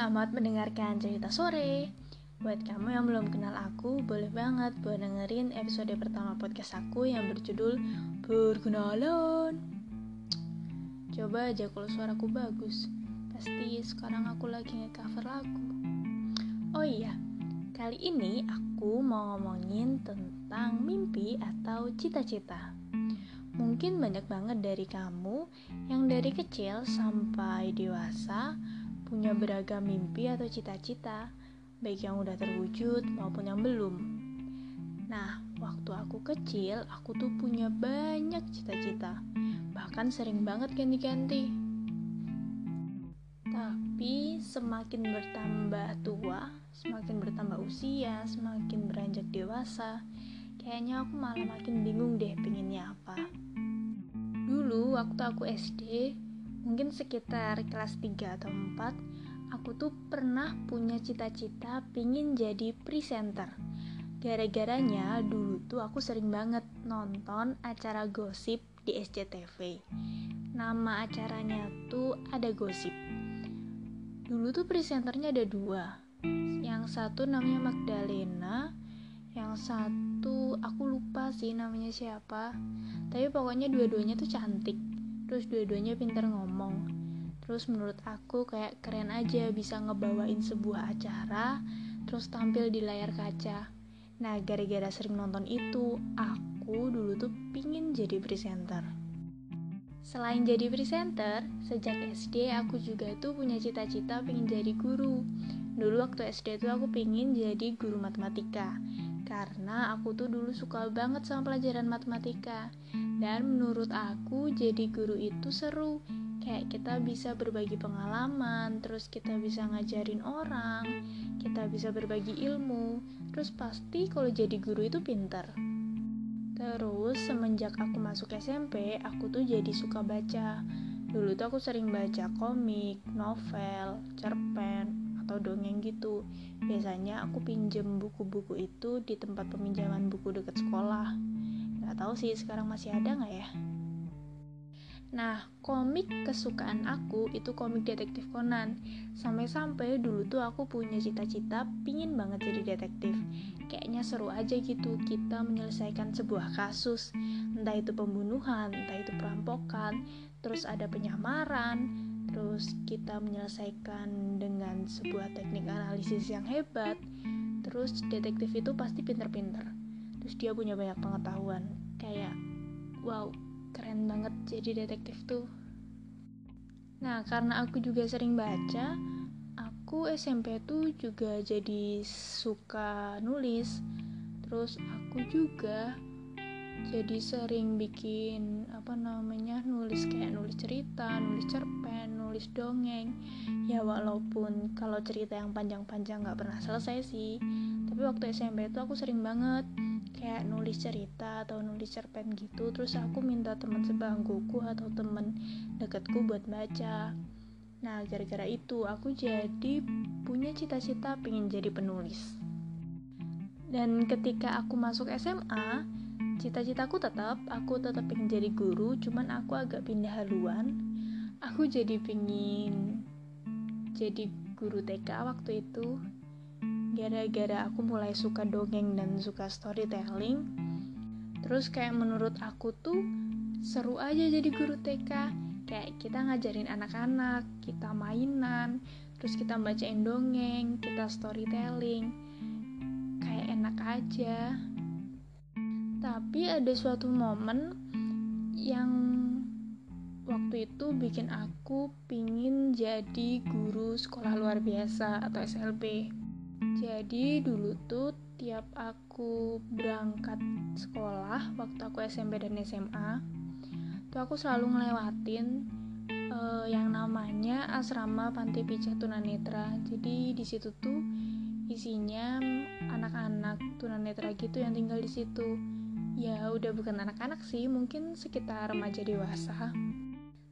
Selamat mendengarkan cerita sore. Buat kamu yang belum kenal aku, boleh banget buat dengerin episode pertama podcast aku yang berjudul Perkenalan. Coba aja kalau suaraku bagus. Pasti sekarang aku lagi nge-cover lagu. Oh iya, kali ini aku mau ngomongin tentang mimpi atau cita-cita. Mungkin banyak banget dari kamu yang dari kecil sampai dewasa punya beragam mimpi atau cita-cita, baik yang udah terwujud maupun yang belum. Nah, waktu aku kecil, aku tuh punya banyak cita-cita, bahkan sering banget ganti-ganti. Tapi semakin bertambah tua, semakin bertambah usia, semakin beranjak dewasa, kayaknya aku malah makin bingung deh pinginnya apa. Dulu waktu aku SD, mungkin sekitar kelas 3 atau 4 aku tuh pernah punya cita-cita pingin jadi presenter. Gara-garanya dulu tuh aku sering banget nonton acara gosip di SCTV nama acaranya tuh ada gosip. Dulu tuh presenternya ada dua. Yang satu namanya Magdalena yang satu aku lupa sih namanya siapa. Tapi pokoknya dua-duanya tuh cantik terus dua-duanya pintar ngomong. Terus menurut aku kayak keren aja bisa ngebawain sebuah acara terus tampil di layar kaca. Nah gara-gara sering nonton itu aku dulu tuh pingin jadi presenter. Selain jadi presenter, sejak SD aku juga tuh punya cita-cita pengen jadi guru. Dulu waktu SD tuh aku pengen jadi guru matematika. Karena aku tuh dulu suka banget sama pelajaran matematika. Dan menurut aku jadi guru itu seru. Kayak kita bisa berbagi pengalaman terus kita bisa ngajarin orang kita bisa berbagi ilmu. Terus pasti kalau jadi guru itu pinter. Terus semenjak aku masuk SMP aku tuh jadi suka baca. Dulu tuh aku sering baca komik novel cerpen atau dongeng gitu biasanya aku pinjem buku-buku itu di tempat peminjaman buku dekat sekolah Gak tahu sih sekarang masih ada nggak ya. Nah, komik kesukaan aku itu komik detektif Conan. Sampai-sampai dulu tuh aku punya cita-cita pingin banget jadi detektif. Kayaknya seru aja gitu kita menyelesaikan sebuah kasus. Entah itu pembunuhan, entah itu perampokan, terus ada penyamaran, terus kita menyelesaikan dengan sebuah teknik analisis yang hebat. Terus detektif itu pasti pinter-pinter. Terus dia punya banyak pengetahuan. Kayak wow keren banget jadi detektif tuh. Nah karena aku juga sering baca aku SMP tuh juga jadi suka nulis. Terus aku juga jadi sering bikin apa namanya nulis kayak nulis cerita nulis cerpen nulis dongeng. Ya walaupun kalau cerita yang panjang-panjang nggak pernah selesai sih. Tapi waktu SMP itu aku sering banget kayak nulis cerita atau nulis cerpen gitu. Terus aku minta teman sebangkuku atau temen deketku buat baca. Nah gara-gara itu aku jadi punya cita-cita pengen jadi penulis. Dan ketika aku masuk SMA cita-citaku tetap aku tetap pengen jadi guru cuman aku agak pindah haluan. Aku jadi pengen jadi guru TK waktu itu. Gara-gara aku mulai suka dongeng dan suka storytelling. Terus kayak menurut aku tuh seru aja jadi guru TK kayak kita ngajarin anak-anak kita mainan terus kita bacain dongeng kita storytelling. Kayak enak aja tapi ada suatu momen yang waktu itu bikin aku pingin jadi guru sekolah luar biasa atau SLB jadi dulu tuh tiap aku berangkat sekolah waktu aku SMP dan SMA, tuh aku selalu ngelewatin uh, yang namanya asrama Panti Pijat Tunanetra. Jadi di situ tuh isinya anak-anak tunanetra gitu yang tinggal di situ. Ya udah bukan anak-anak sih, mungkin sekitar remaja dewasa.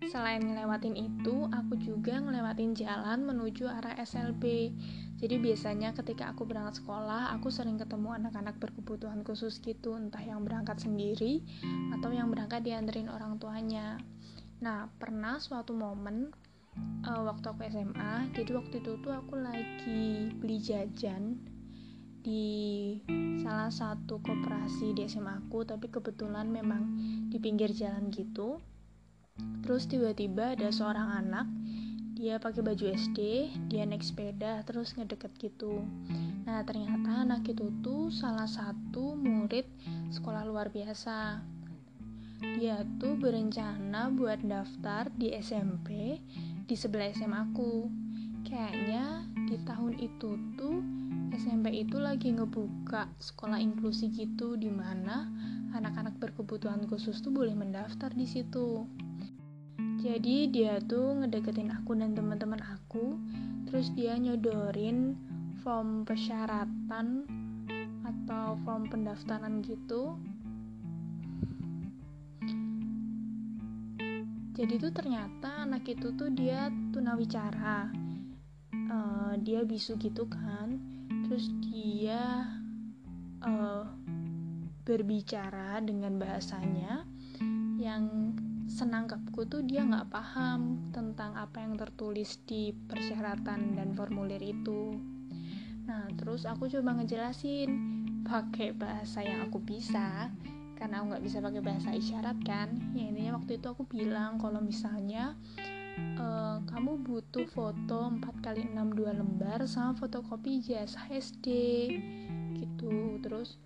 Selain ngelewatin itu, aku juga ngelewatin jalan menuju arah SLB. Jadi biasanya ketika aku berangkat sekolah, aku sering ketemu anak-anak berkebutuhan khusus gitu, entah yang berangkat sendiri atau yang berangkat dianterin orang tuanya. Nah, pernah suatu momen uh, waktu aku SMA jadi waktu itu tuh aku lagi beli jajan di salah satu koperasi di SMA aku tapi kebetulan memang di pinggir jalan gitu. Terus tiba-tiba ada seorang anak dia pakai baju SD dia naik sepeda terus ngedeket gitu. Nah ternyata anak itu tuh salah satu murid sekolah luar biasa. Dia tuh berencana buat daftar di SMP di sebelah SMA aku kayaknya di tahun itu tuh SMP itu lagi ngebuka sekolah inklusi gitu di mana anak-anak berkebutuhan khusus tuh boleh mendaftar di situ. Jadi dia tuh ngedeketin aku dan teman-teman aku, terus dia nyodorin form persyaratan atau form pendaftaran gitu. Jadi tuh ternyata anak itu tuh dia tunawicara, uh, dia bisu gitu kan terus dia uh, berbicara dengan bahasanya yang senangkapku tuh dia nggak paham tentang apa yang tertulis di persyaratan dan formulir itu. Nah terus aku coba ngejelasin pakai bahasa yang aku bisa karena aku nggak bisa pakai bahasa isyarat kan. Ya intinya waktu itu aku bilang kalau misalnya uh, kamu butuh foto 4 kali 6 dua lembar sama fotokopi ijazah SD gitu. Terus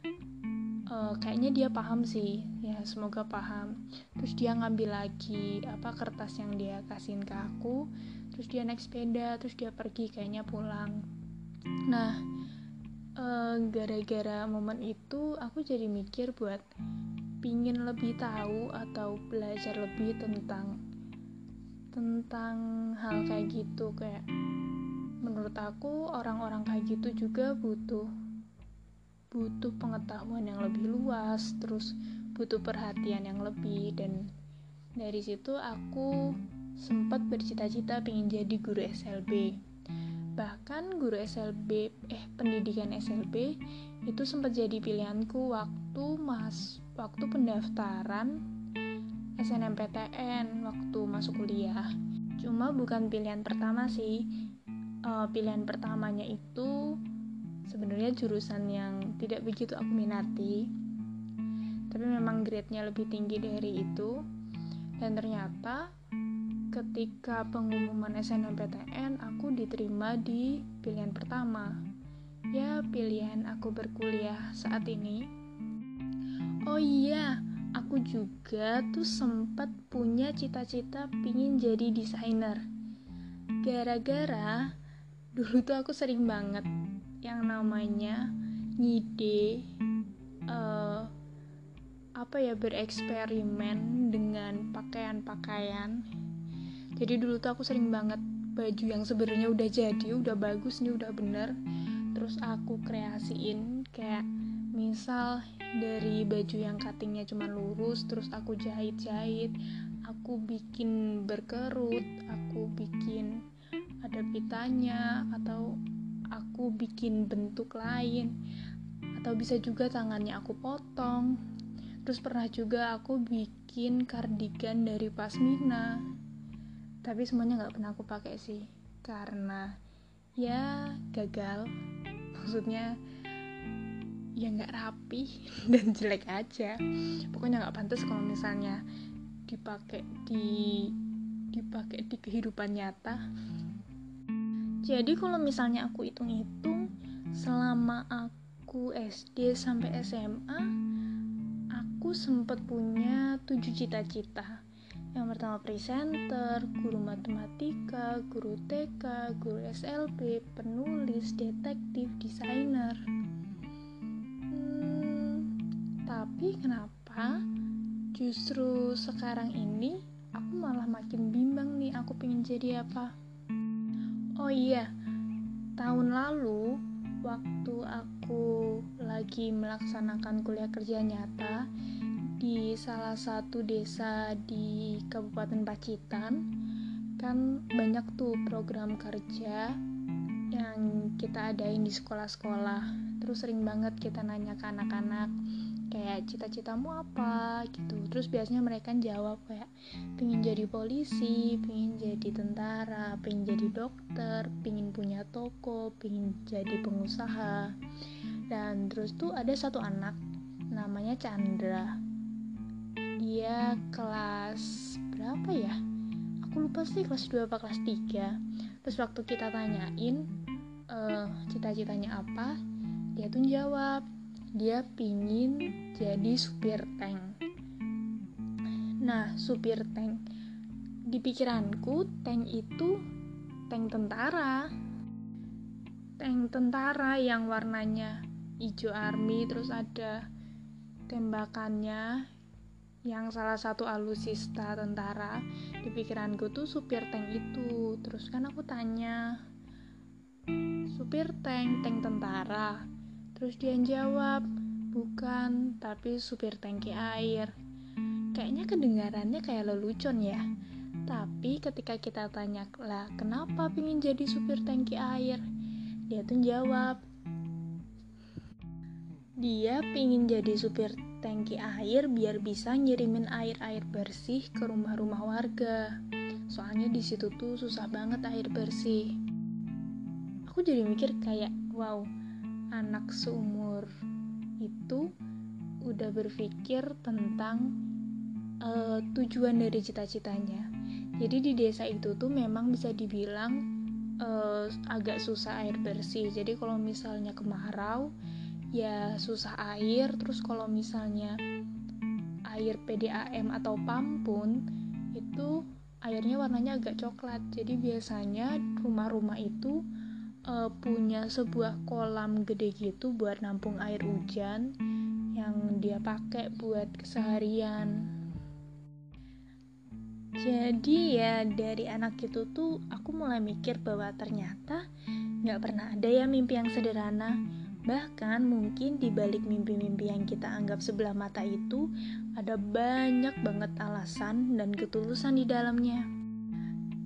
uh, kayaknya dia paham sih. Ya semoga paham. Terus dia ngambil lagi apa kertas yang dia kasihin ke aku. Terus dia naik sepeda terus dia pergi kayaknya pulang. Nah uh, gara-gara momen itu aku jadi mikir buat pingin lebih tahu atau belajar lebih tentang tentang hal kayak gitu. Kayak menurut aku orang-orang kayak gitu juga butuh butuh pengetahuan yang lebih luas terus butuh perhatian yang lebih. Dan dari situ aku sempat bercita-cita pengen jadi guru SLB bahkan guru SLB eh pendidikan SLB itu sempat jadi pilihanku waktu mas waktu pendaftaran SNMPTN waktu masuk kuliah. Cuma bukan pilihan pertama sih. Uh, pilihan pertamanya itu sebenarnya jurusan yang tidak begitu aku minati. Tapi memang grade-nya lebih tinggi dari itu. Dan ternyata ketika pengumuman SNMPTN aku diterima di pilihan pertama. Ya, pilihan aku berkuliah saat ini. Oh iya, aku juga tuh sempat punya cita-cita pingin jadi desainer. Gara-gara dulu tuh aku sering banget yang namanya ngide uh, apa ya bereksperimen dengan pakaian-pakaian. Jadi dulu tuh aku sering banget baju yang sebenarnya udah jadi udah bagus nih udah bener. Terus aku kreasiin kayak misal dari baju yang cuttingnya cuma lurus terus aku jahit-jahit aku bikin berkerut aku bikin ada pitanya atau aku bikin bentuk lain atau bisa juga tangannya aku potong. Terus pernah juga aku bikin kardigan dari pasmina tapi semuanya nggak pernah aku pakai sih karena ya gagal. Maksudnya ya nggak rapi dan jelek aja. Pokoknya nggak pantas kalau misalnya dipakai di dipakai di kehidupan nyata. Jadi kalau misalnya aku hitung-hitung selama aku SD sampai SMA aku sempat punya tujuh cita-cita. Yang pertama presenter, guru matematika, guru TK, guru SLB, penulis, detektif, desainer. Tapi kenapa justru sekarang ini aku malah makin bimbang nih aku pengen jadi apa? Oh iya, tahun lalu waktu aku lagi melaksanakan kuliah kerja nyata di salah satu desa di Kabupaten Pacitan kan banyak tuh program kerja yang kita adain di sekolah-sekolah terus sering banget kita nanya ke anak-anak kayak cita-citamu apa? gitu. Terus biasanya mereka jawab kayak pengen jadi polisi pengen jadi tentara pengen jadi dokter pengen punya toko pengen jadi pengusaha. Dan terus tuh ada satu anak namanya Chandra. Dia kelas berapa ya? Aku lupa sih kelas 2 apa kelas 3 terus waktu kita tanyain uh, cita-citanya apa dia tuh jawab dia pingin jadi supir tank. Nah supir tank di pikiranku tank itu tank tentara. Tank tentara yang warnanya hijau army terus ada tembakannya yang salah satu alusista tentara. Di pikiranku tuh supir tank itu. Terus kan aku tanya supir tank tank tentara Terus dia jawab, bukan, tapi supir tangki air. Kayaknya kedengarannya kayak lelucon ya. Tapi ketika kita tanya lah, kenapa pingin jadi supir tangki air? Dia tuh jawab, dia pingin jadi supir tangki air biar bisa ngirimin air-air bersih ke rumah-rumah warga. Soalnya di situ tuh susah banget air bersih. Aku jadi mikir kayak, wow, anak seumur itu udah berpikir tentang uh, tujuan dari cita-citanya. Jadi di desa itu tuh memang bisa dibilang uh, agak susah air bersih. Jadi kalau misalnya kemarau ya susah air. Terus kalau misalnya air PDAM atau pampun itu airnya warnanya agak coklat. Jadi biasanya rumah-rumah itu uh, punya sebuah kolam gede gitu buat nampung air hujan yang dia pakai buat keseharian. Jadi ya dari anak itu tuh aku mulai mikir bahwa ternyata nggak pernah ada ya mimpi yang sederhana. Bahkan mungkin di balik mimpi-mimpi yang kita anggap sebelah mata itu ada banyak banget alasan dan ketulusan di dalamnya.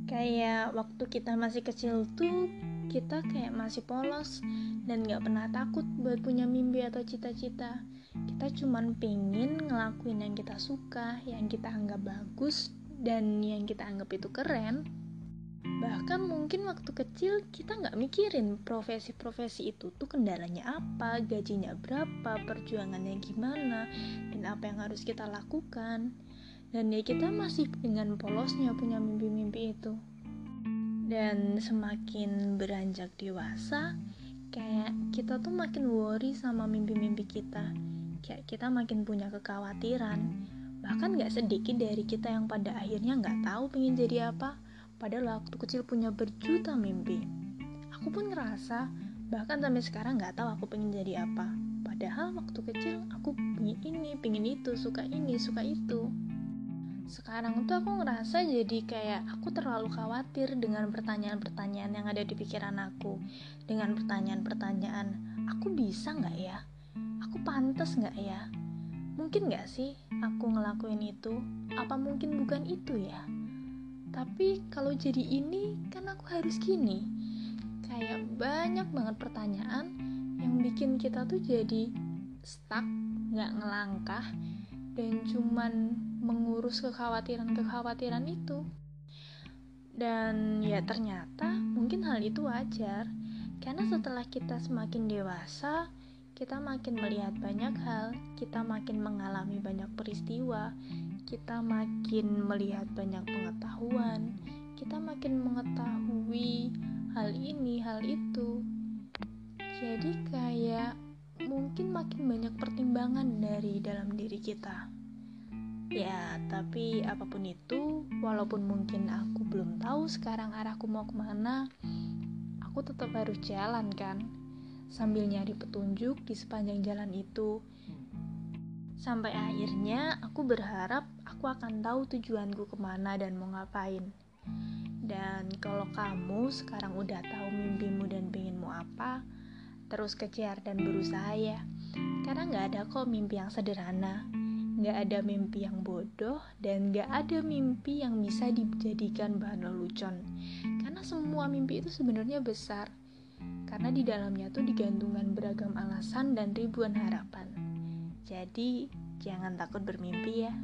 Kayak waktu kita masih kecil tuh kita kayak masih polos dan gak pernah takut buat punya mimpi atau cita-cita. Kita cuman pengen ngelakuin yang kita suka yang kita anggap bagus dan yang kita anggap itu keren. Bahkan mungkin waktu kecil kita nggak mikirin profesi-profesi itu tuh kendalanya apa gajinya berapa perjuangannya gimana dan apa yang harus kita lakukan. Dan ya kita masih dengan polosnya punya mimpi-mimpi itu dan semakin beranjak dewasa kayak kita tuh makin worry sama mimpi-mimpi kita. Kayak kita makin punya kekhawatiran. Bahkan gak sedikit dari kita yang pada akhirnya gak tahu pengen jadi apa. Padahal waktu kecil punya berjuta mimpi. Aku pun ngerasa bahkan sampai sekarang gak tahu aku pengen jadi apa. Padahal waktu kecil aku pengen ini pengen itu suka ini suka itu sekarang tuh aku ngerasa jadi kayak aku terlalu khawatir dengan pertanyaan-pertanyaan yang ada di pikiran aku. Dengan pertanyaan-pertanyaan aku bisa nggak ya? Aku pantas nggak ya? Mungkin nggak sih aku ngelakuin itu? Apa mungkin bukan itu ya? Tapi kalau jadi ini kan aku harus gini. Kayak banyak banget pertanyaan yang bikin kita tuh jadi stuck nggak ngelangkah dan cuman mengurus kekhawatiran-kekhawatiran itu. Dan ya ternyata mungkin hal itu wajar, karena setelah kita semakin dewasa, kita makin melihat banyak hal, kita makin mengalami banyak peristiwa, kita makin melihat banyak pengetahuan, kita makin mengetahui hal ini, hal itu. Jadi kayak mungkin makin banyak pertimbangan dari dalam diri kita. Ya, tapi apa pun itu, walaupun mungkin aku belum tahu sekarang arahku mau ke mana, aku tetap harus jalan kan, sambil nyari petunjuk di sepanjang jalan itu. Sampai akhirnya aku berharap aku akan tahu tujuanku ke mana dan mau ngapain. Dan kalau kamu sekarang udah tahu mimpimu dan pengenmu apa, terus kejar dan berusaha ya. Karena nggak ada kok mimpi yang sederhana, nggak ada mimpi yang bodoh, dan nggak ada mimpi yang bisa dijadikan bahan lelucon. Karena semua mimpi itu sebenarnya besar, karena di dalamnya tuh digantungkan beragam alasan dan ribuan harapan. Jadi, jangan takut bermimpi ya.